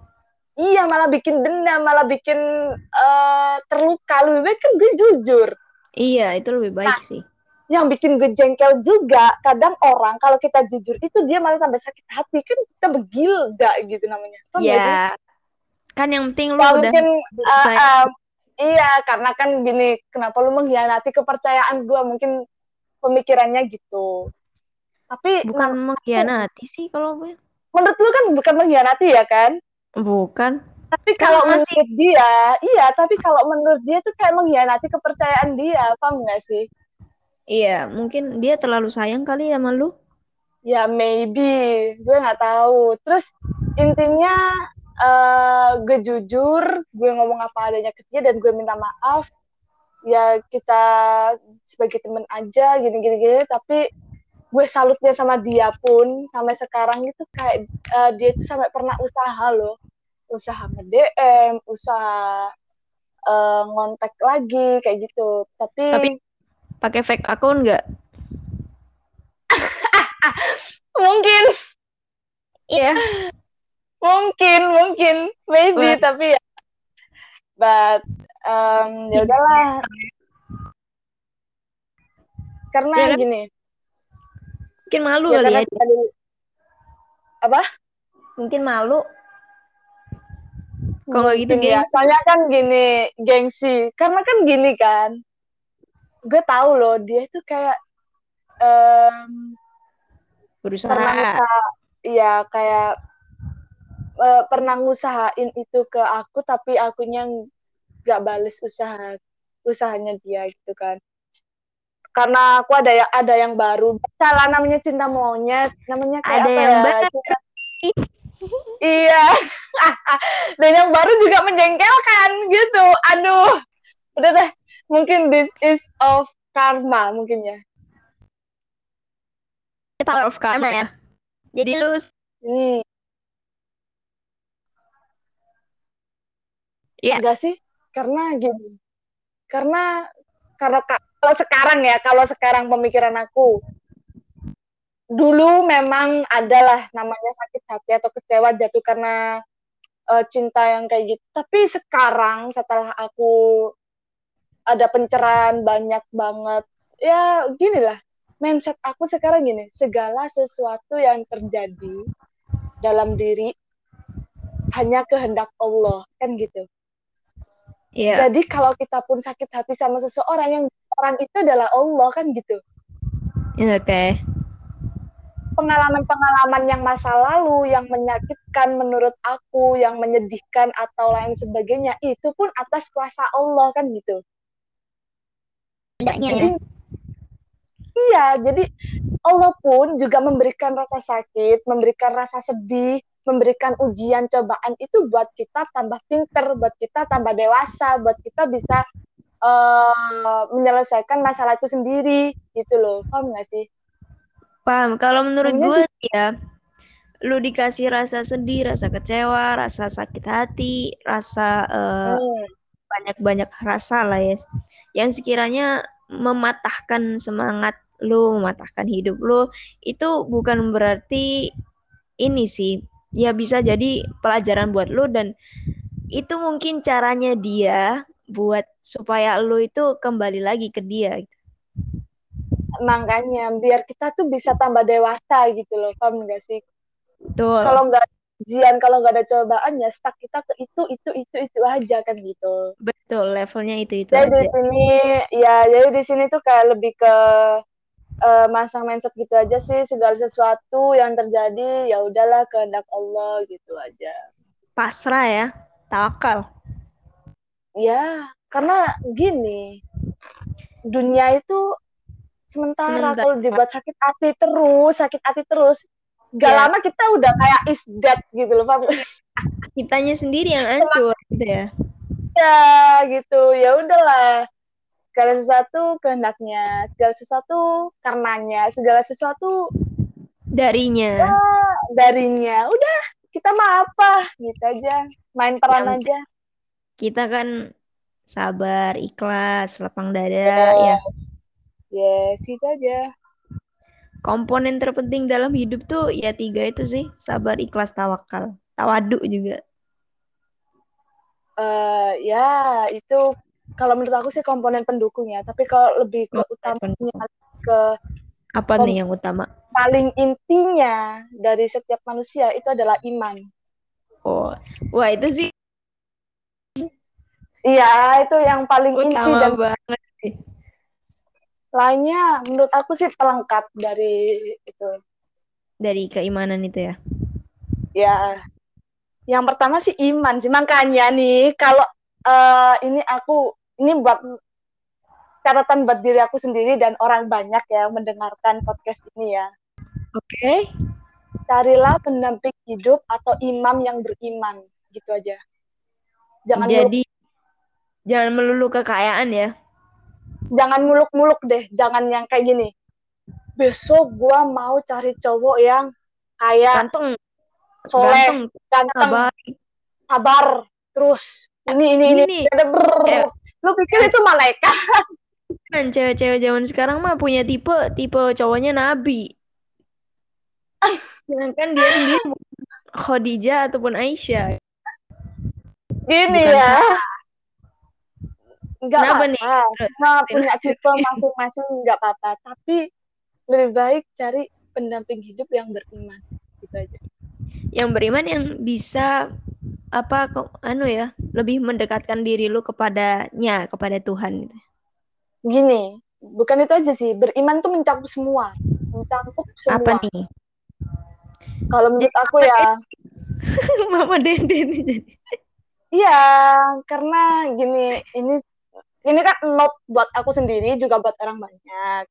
iya malah bikin dendam malah bikin eh, terluka lebih baik kan gue jujur Iya, itu lebih baik Nah, sih. yang bikin gue jengkel juga kadang orang kalau kita jujur itu dia malah tambah sakit hati kan kita begilda gitu namanya Tau gak sih? Ya, kan yang penting lu Ya, udah. Uh, um, iya, karena kan gini, kenapa lu mengkhianati kepercayaan gue? Mungkin pemikirannya gitu. Tapi bukan mengkhianati sih kalau gue. menurut lu kan bukan mengkhianati ya kan? Bukan. Tapi kalau masih- menurut dia, iya. Tapi kalau menurut dia tuh kayak mengkhianati kepercayaan dia, paham nggak sih? Iya, mungkin dia terlalu sayang kali sama lu. Ya maybe, gue nggak tahu. Terus intinya eh gue jujur, gue ngomong apa adanya ke dia dan gue minta maaf. Ya kita sebagai temen aja, gini-gini gini. Tapi gue salutnya sama dia pun sampai sekarang itu kayak eh, dia itu sampai pernah usaha loh, usaha nge-DM, usaha eh, ngontek lagi kayak gitu. Tapi, Tapi- Pakai fake account nggak? <laughs> mungkin Iya. mungkin mungkin maybe But- tapi ya but um, ya udahlah karena Ya kan? gini Mungkin malu ya kali ya. kita dulu- Mungkin malu. Kalau nggak gitu, gengsi. soalnya kan gini gengsi karena kan gini kan gue tahu loh dia itu kayak em, Berusaha. pernah ya kayak eh, pernah ngusahain itu ke aku tapi akunya nggak bales usaha usahanya dia gitu kan karena aku ada yang ada yang baru salah namanya cinta monyet namanya kayak Ada apa yang ya. Cinta- iya <laughs> dan yang baru juga menjengkelkan gitu aduh udah deh mungkin this is of karma mungkin ya Power of karma ya. Jadi lu hmm. Iya. Enggak sih, karena gini. Karena karena ka- kalau sekarang ya, kalau sekarang pemikiran aku dulu memang adalah namanya sakit hati atau kecewa jatuh karena eh, cinta yang kayak gitu. Tapi sekarang setelah aku ada pencerahan banyak banget, ya gini lah. Mindset aku sekarang gini, segala sesuatu yang terjadi dalam diri hanya kehendak Allah, kan gitu. Iya. Jadi kalau kita pun sakit hati sama seseorang yang orang itu adalah Allah kan gitu. Iya, Oke. Pengalaman-pengalaman yang masa lalu yang menyakitkan menurut aku, yang menyedihkan atau lain sebagainya itu pun atas kuasa Allah kan gitu. Hendaknya ya. Jadi iya, jadi Allah pun juga memberikan rasa sakit, memberikan rasa sedih, memberikan ujian cobaan itu buat kita tambah pinter, buat kita tambah dewasa, buat kita bisa eh, menyelesaikan masalah itu sendiri gitu loh. Paham nggak sih? Paham. Kalau menurut gue sih ya, lu dikasih rasa sedih, rasa kecewa, rasa sakit hati, rasa uh, hmm. banyak-banyak rasa lah ya. Yang sekiranya mematahkan semangat lu, mematahkan hidup lu, itu bukan berarti ini sih. Ya bisa jadi pelajaran buat lu dan itu mungkin caranya dia buat supaya lu itu kembali lagi ke dia. Makanya biar kita tuh bisa tambah dewasa gitu loh, paham gak sih? Betul. Kalau nggak ujian, kalau nggak ada cobaan ya stuck kita ke itu itu itu itu aja kan gitu. Betul, levelnya itu itu. Jadi aja. di sini ya, jadi di sini tuh kayak lebih ke uh, masang mindset gitu aja sih segala sesuatu yang terjadi ya udahlah kehendak Allah gitu aja. Pasrah ya, tawakal. Ya, karena gini, dunia itu sementara, sementara. kalau dibuat sakit hati terus, sakit hati terus, gak yeah. lama kita udah kayak is dead gitu loh paham kitanya sendiri yang hancur gitu ya. Ya gitu. Ya udahlah. Segala sesuatu kehendaknya segala sesuatu karenanya segala sesuatu darinya. Ya, darinya. Udah kita mah apa? Gitu aja. Main peran yang, aja. kita kan sabar ikhlas lapang dada yes. ya yes itu aja. Komponen terpenting dalam hidup tuh ya tiga itu sih. Sabar ikhlas tawakal. Tawadu juga. Uh, ya itu kalau menurut aku sih komponen pendukung ya. Tapi kalau lebih ke utamanya ke apa nih yang utama? paling intinya dari setiap manusia itu adalah iman. Oh wah itu sih iya itu yang paling utama inti dan banget lainnya menurut aku sih pelengkap dari itu. Dari keimanan itu ya? Ya yang pertama sih iman sih. Makanya nih kalau uh, ini aku ini buat catatan buat diri aku sendiri dan orang banyak ya mendengarkan podcast ini ya. Oke. Okay. carilah pendamping hidup atau imam yang beriman. Gitu aja. Jangan jadi melulu, jangan melulu kekayaan ya jangan muluk-muluk deh jangan yang kayak gini. Besok gua mau cari cowok yang kayak ganteng. soleh ganteng, sabar. sabar. Terus ini ini ini, ini. Ada ber lu pikir itu malaikat? <laughs> Kan cewek-cewek zaman sekarang mah punya tipe tipe cowoknya nabi. <laughs> Sedangkan dia sendiri Khadijah ataupun Aisyah. Gini Bukan ya nggak apa-apa. nih? semua punya tipe masing-masing nggak apa-apa. Tapi lebih baik cari pendamping hidup yang beriman. Gitu aja. Yang beriman yang bisa apa kok anu ya lebih mendekatkan diri lu kepadanya kepada Tuhan gitu. gini bukan itu aja sih. Beriman tuh mencakup semua. Mencakup semua. Apa nih? Kalau menurut aku ya. <laughs> Mama denden iya karena gini ini ini kan not buat aku sendiri juga buat orang banyak.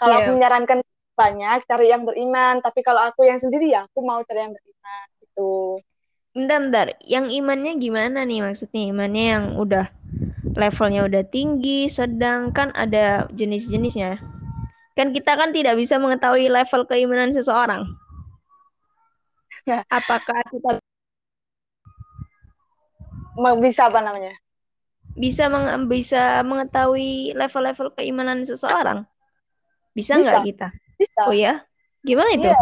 Kalau yeah. aku menyarankan banyak cari yang beriman. Tapi kalau aku yang sendiri ya aku mau cari yang beriman gitu. Bentar bentar. Yang imannya gimana nih maksudnya? Imannya yang udah levelnya udah tinggi sedang kan ada jenis-jenisnya. Kan kita kan tidak bisa mengetahui level keimanan seseorang. Apakah kita bisa apa namanya bisa meng bisa mengetahui level-level keimanan seseorang? Bisa nggak kita? Bisa. Oh ya? Gimana itu? Iya.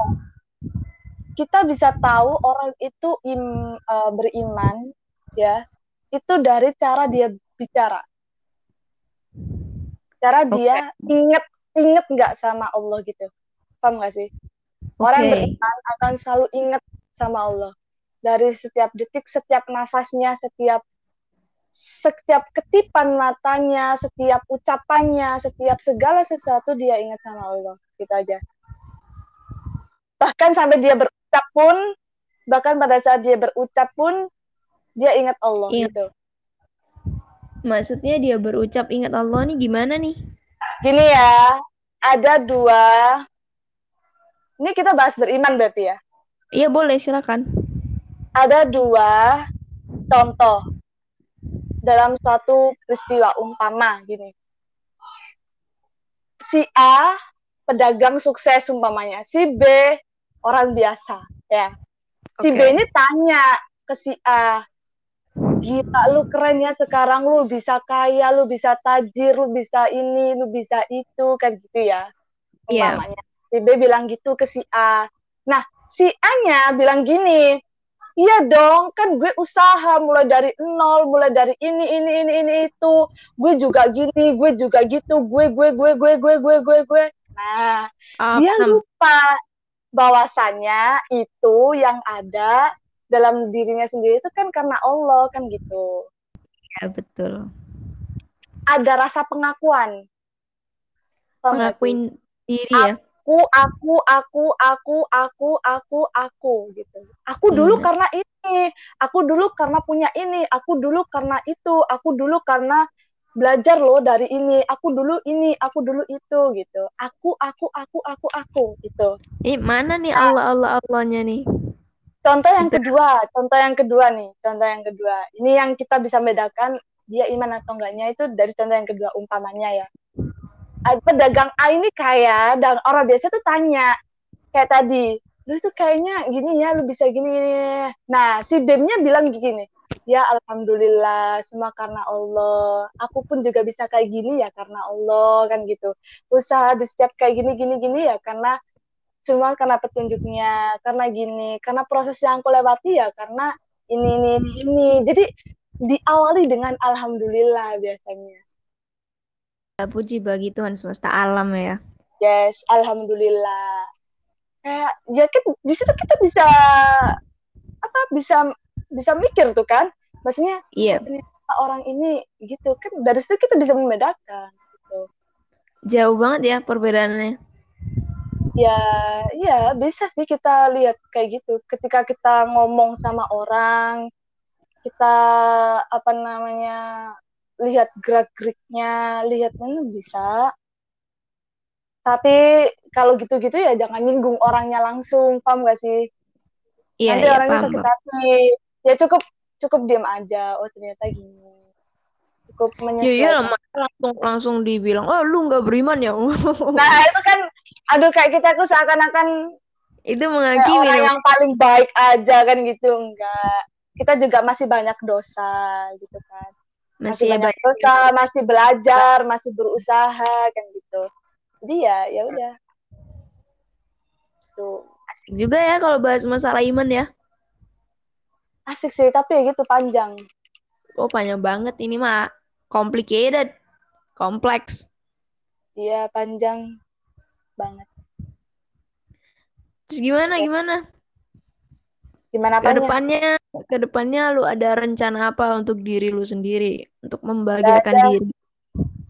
Kita bisa tahu orang itu im, uh, beriman ya itu dari cara dia bicara. Cara okay. dia inget inget nggak sama Allah gitu. Paham nggak sih? Orang okay. beriman akan selalu inget sama Allah. Dari setiap detik, setiap nafasnya, setiap setiap ketipan matanya, setiap ucapannya, setiap segala sesuatu dia ingat sama Allah. Gitu aja. Bahkan sampai dia berucap pun, bahkan pada saat dia berucap pun, dia ingat Allah ingat. gitu. Maksudnya dia berucap ingat Allah nih gimana nih? Gini ya, ada dua. Ini kita bahas beriman berarti ya? Iya boleh, silakan. Ada dua contoh dalam suatu peristiwa umpama gini. Si A pedagang sukses umpamanya, si B orang biasa. ya si B Oke. ini tanya ke si A gila lu keren ya sekarang lu bisa kaya lu bisa tajir lu bisa ini lu bisa itu kan gitu ya Iya. umpamanya si B bilang gitu ke si A nah si A nya bilang gini iya dong kan gue usaha mulai dari nol mulai dari ini ini ini ini itu gue juga gini gue juga gitu gue gue gue gue gue gue gue gue nah Ah, dia lupa bahwasannya itu yang ada dalam dirinya sendiri itu kan karena Allah kan gitu Ya, betul. ada rasa pengakuan? Mengakuin diri ya. Aku aku aku aku aku aku aku gitu aku dulu Hmm. karena ini aku dulu karena punya ini aku dulu karena itu aku dulu karena belajar loh dari ini aku dulu ini aku dulu itu gitu aku aku aku aku aku gitu Ini mana nih Nah. Allah Allah Allahnya nih? contoh yang kedua contoh yang kedua nih contoh yang kedua ini yang kita bisa bedakan dia iman atau enggaknya itu dari contoh yang kedua umpamanya ya Ah, pedagang A ini kaya dan orang biasa tuh tanya kayak tadi lu tuh kayaknya gini ya lu bisa gini, gini. nah si Bemnya bilang gini ya alhamdulillah semua karena Allah aku pun juga bisa kayak gini ya karena Allah kan gitu usaha di setiap kayak gini gini gini ya karena cuma karena petunjuknya karena gini karena proses yang aku lewati ya karena ini ini ini, ini. jadi diawali dengan alhamdulillah biasanya Puji bagi Tuhan semesta alam ya. yes alhamdulillah kayak ya kan di situ kita bisa apa bisa bisa mikir tuh kan maksudnya Iya, orang ini gitu kan dari situ kita bisa membedakan gitu. jauh banget ya perbedaannya. ya ya bisa sih kita lihat kayak gitu ketika kita ngomong sama orang kita apa namanya lihat gerak geriknya lihat mana bisa. Tapi kalau gitu-gitu ya jangan nyinggung orangnya langsung paham gak sih? Iya, nanti iya, orangnya paham. sakit hati. Ya cukup cukup diam aja. Oh ternyata gini. Cukup menyesuaikan iya masa langsung langsung dibilang, oh lu nggak beriman ya. <laughs> nah itu kan aduh kayak kita tuh seakan-akan Itu menghakimi orang yang paling baik aja kan gitu enggak. Kita juga masih banyak dosa gitu kan masih, Masih banyak dosa masih belajar masih berusaha kan gitu. Jadi ya ya udah. Tuh. Asik juga ya kalau bahas masalah iman ya. asik sih tapi ya gitu panjang. Oh panjang banget ini mah. Complicated, kompleks. iya panjang banget. Terus gimana gimana? Gimana apanya depannya, ke depannya lu ada rencana apa untuk diri lu sendiri untuk membahagiakan ada. diri?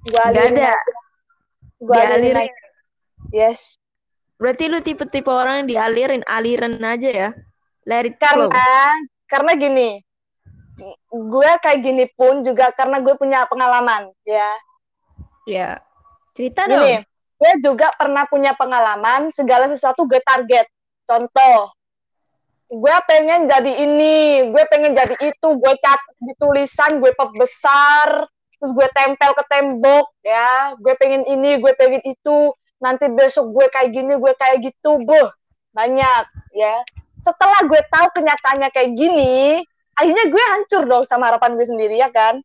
gua alirin ada. aja gua alirin Dialirin. aja yes Berarti lu tipe-tipe orang yang dialirin, aliran aja ya. Let flow. karena karena gini gue kayak gini pun juga karena gue punya pengalaman ya Ya. Cerita gini dong. gue juga pernah punya pengalaman segala sesuatu gue target contoh gue pengen jadi ini gue pengen jadi itu gue cat di tulisan gue perbesar terus gue tempel ke tembok ya. Gue pengen ini gue pengen itu. Nanti besok gue kayak gini gue kayak gitu boh banyak ya. Setelah gue tahu kenyataannya kayak gini akhirnya gue hancur dong sama harapan gue sendiri ya kan?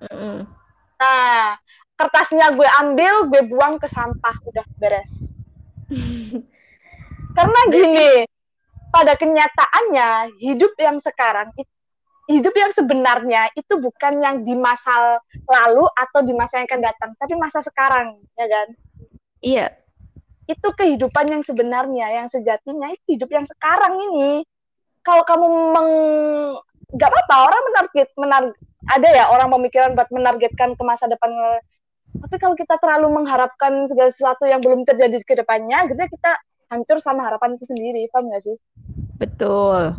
Mm-mm. nah kertasnya gue ambil gue buang ke sampah udah beres. <laughs> Karena gini pada kenyataannya hidup yang sekarang hidup yang sebenarnya itu bukan yang di masa lalu atau di masa yang akan datang tapi masa sekarang ya kan? Iya. itu kehidupan yang sebenarnya yang sejatinya itu hidup yang sekarang ini. Kalau kamu meng nggak apa-apa orang menarget menar ada ya orang pemikiran buat menargetkan ke masa depan. Tapi kalau kita terlalu mengharapkan segala sesuatu yang belum terjadi ke depannya akhirnya kita hancur sama harapan itu sendiri paham nggak sih? Betul.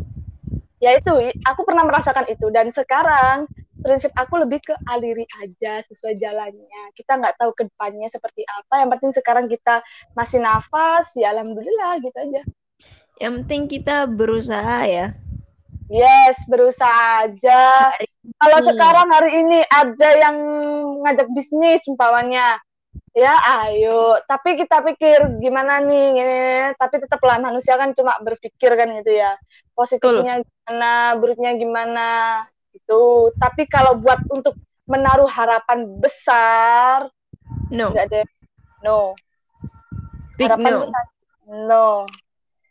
ya itu aku pernah merasakan itu. Dan sekarang prinsip aku lebih ke aliri aja sesuai jalannya. Kita nggak tahu ke depannya seperti apa. Yang penting sekarang kita masih nafas ya alhamdulillah gitu aja. Yang penting kita berusaha ya. yes berusaha aja. Kalau sekarang hari ini ada yang ngajak bisnis umpamanya ya ayo. Tapi kita pikir gimana nih gini, tapi tetaplah manusia kan cuma berpikir kan gitu ya. Positifnya gimana buruknya gimana itu tapi kalau buat untuk menaruh harapan besar no. nggak ada no. Big harapan no. besar no.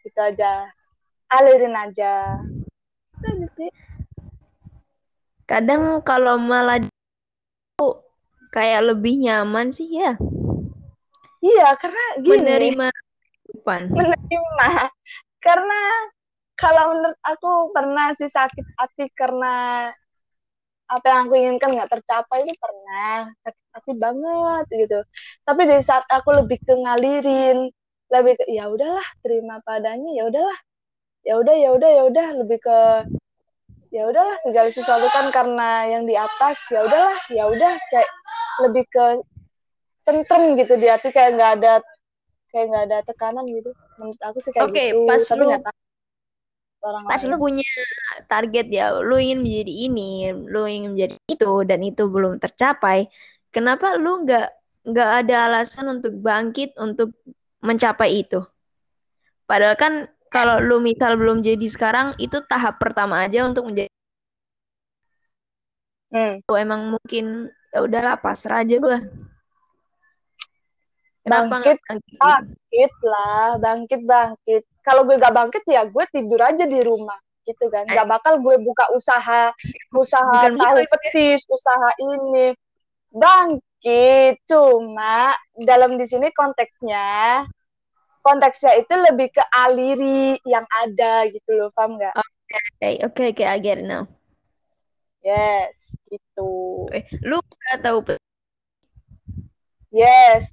Itu aja. Alirin aja. Gitu kadang kalau malah kayak lebih nyaman sih ya. Iya karena gini. Menerima kehidupan. Menerima. Karena kalau menurut aku pernah sih sakit hati karena apa yang aku inginkan nggak tercapai itu pernah. Sakit hati banget gitu. Tapi di saat aku lebih ke ngalirin lebih ke ya udahlah terima padanya ya udahlah. Ya udah ya udah ya udah. Lebih ke ya udahlah segala sesuatu kan karena yang di atas ya udahlah ya udah. Kayak lebih ke tentrem gitu di hati kayak nggak ada kayak nggak ada tekanan gitu. Menurut aku sih kayak Oke, gitu pas tapi lu- orang pas lain. lu punya target ya lu ingin menjadi ini lu ingin menjadi itu dan itu belum tercapai kenapa lu nggak nggak ada alasan untuk bangkit untuk mencapai itu? Padahal kan kalau lu misal belum jadi sekarang itu tahap pertama aja untuk menjadi Hmm. itu emang mungkin ya udahlah pasrah aja kenapa Bangkit, nggak bangkit. bangkit? Lah bangkit bangkit. Kalau gue gak bangkit ya gue tidur aja di rumah gitu kan. Gak bakal gue buka usaha usaha Bukan tahu gitu, petis usaha ini. Bangkit cuma dalam di sini konteksnya konteksnya itu lebih ke aliri yang ada gitu loh. Paham nggak? Oke oke oke I get it now. Yes gitu eh, lu nggak tahu yes.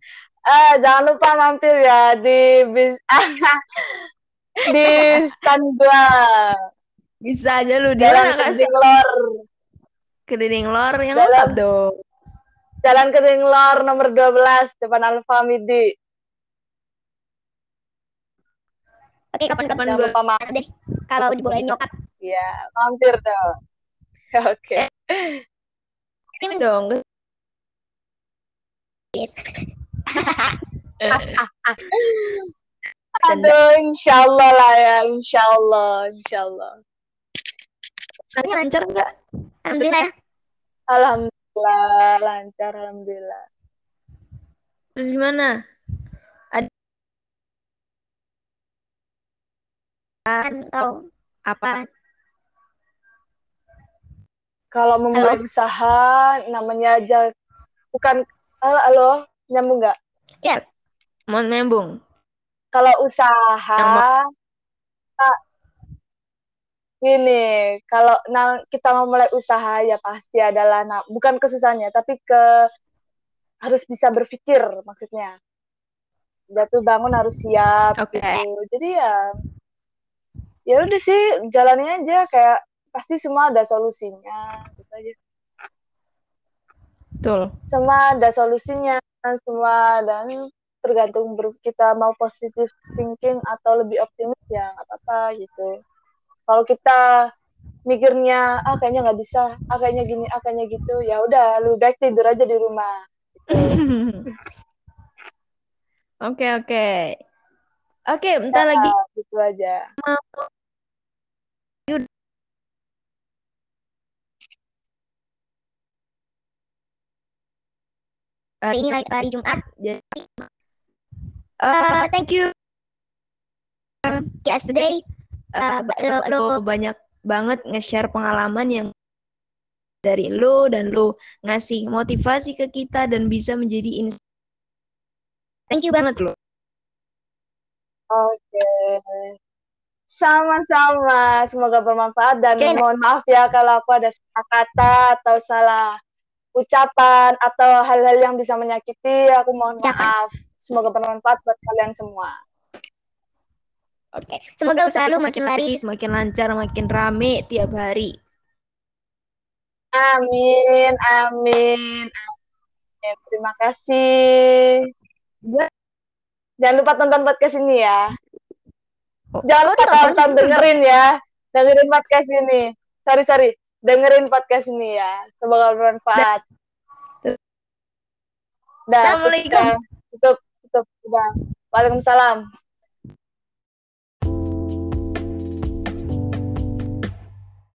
Eh jangan lupa mampir ya di bis- <laughs> di stand gua bisa aja lu di Jalan mana Keding Lor. Kedinding lor yang lengkap dong. Jalan Keding Lor nomor 12 depan Alfa Midi. Oke, kapan-kapan lupa mampir. deh. Kalau dibolehin nyokap. ya mampir dong <laughs> oke ini dong Yes. <laughs> aduh insyaallah lah ya insyaallah insyaallah Nanti lancar nggak? Alhamdulillah ya. alhamdulillah lancar alhamdulillah Terus gimana? Kan kau Apa? Kalau memulai usaha namanya aja bukan halo, halo nyambung nggak? Mau nyambung? kalau usaha ah, gini kalau nah, kita mau mulai usaha ya pasti adalah nah, bukan kesusahannya tapi ke harus bisa berpikir maksudnya. Jatuh bangun harus siap Oke. gitu. Jadi ya ya udah sih jalani aja kayak pasti semua ada solusinya gitu aja Betul. semua ada solusinya semua dan tergantung kita mau positive thinking atau lebih optimis ya nggak apa-apa gitu kalau kita mikirnya ah kayaknya nggak bisa ah kayaknya gini ah kayaknya gitu ya udah lebih baik tidur aja di rumah <laughs> Oke, oke. Oke, bentar lagi. Nah, gitu aja hari ini lagi hari Jumat. Uh, thank you. Yes, today. Uh, lo, lo, Lo banyak banget nge-share pengalaman yang dari lo dan lo ngasih motivasi ke kita dan bisa menjadi ins thank you banget. lo. oke sama-sama semoga bermanfaat dan Oke, mohon maaf ya kalau aku ada salah kata atau salah ucapan atau hal-hal yang bisa menyakiti aku mohon Ucapan. maaf semoga bermanfaat buat kalian semua Oke, semoga usaha lu makin laris. Semakin lancar, makin rame tiap hari. Amin, amin, amin. Terima kasih. Jangan lupa tonton podcast ini ya. Oh. Jangan lupa tonton. tonton, dengerin ya. Dengerin podcast ini. Sorry, sorry. Dengerin podcast ini ya. Semoga bermanfaat. Dah, Assalamualaikum. tutup tutup udah Waalaikumsalam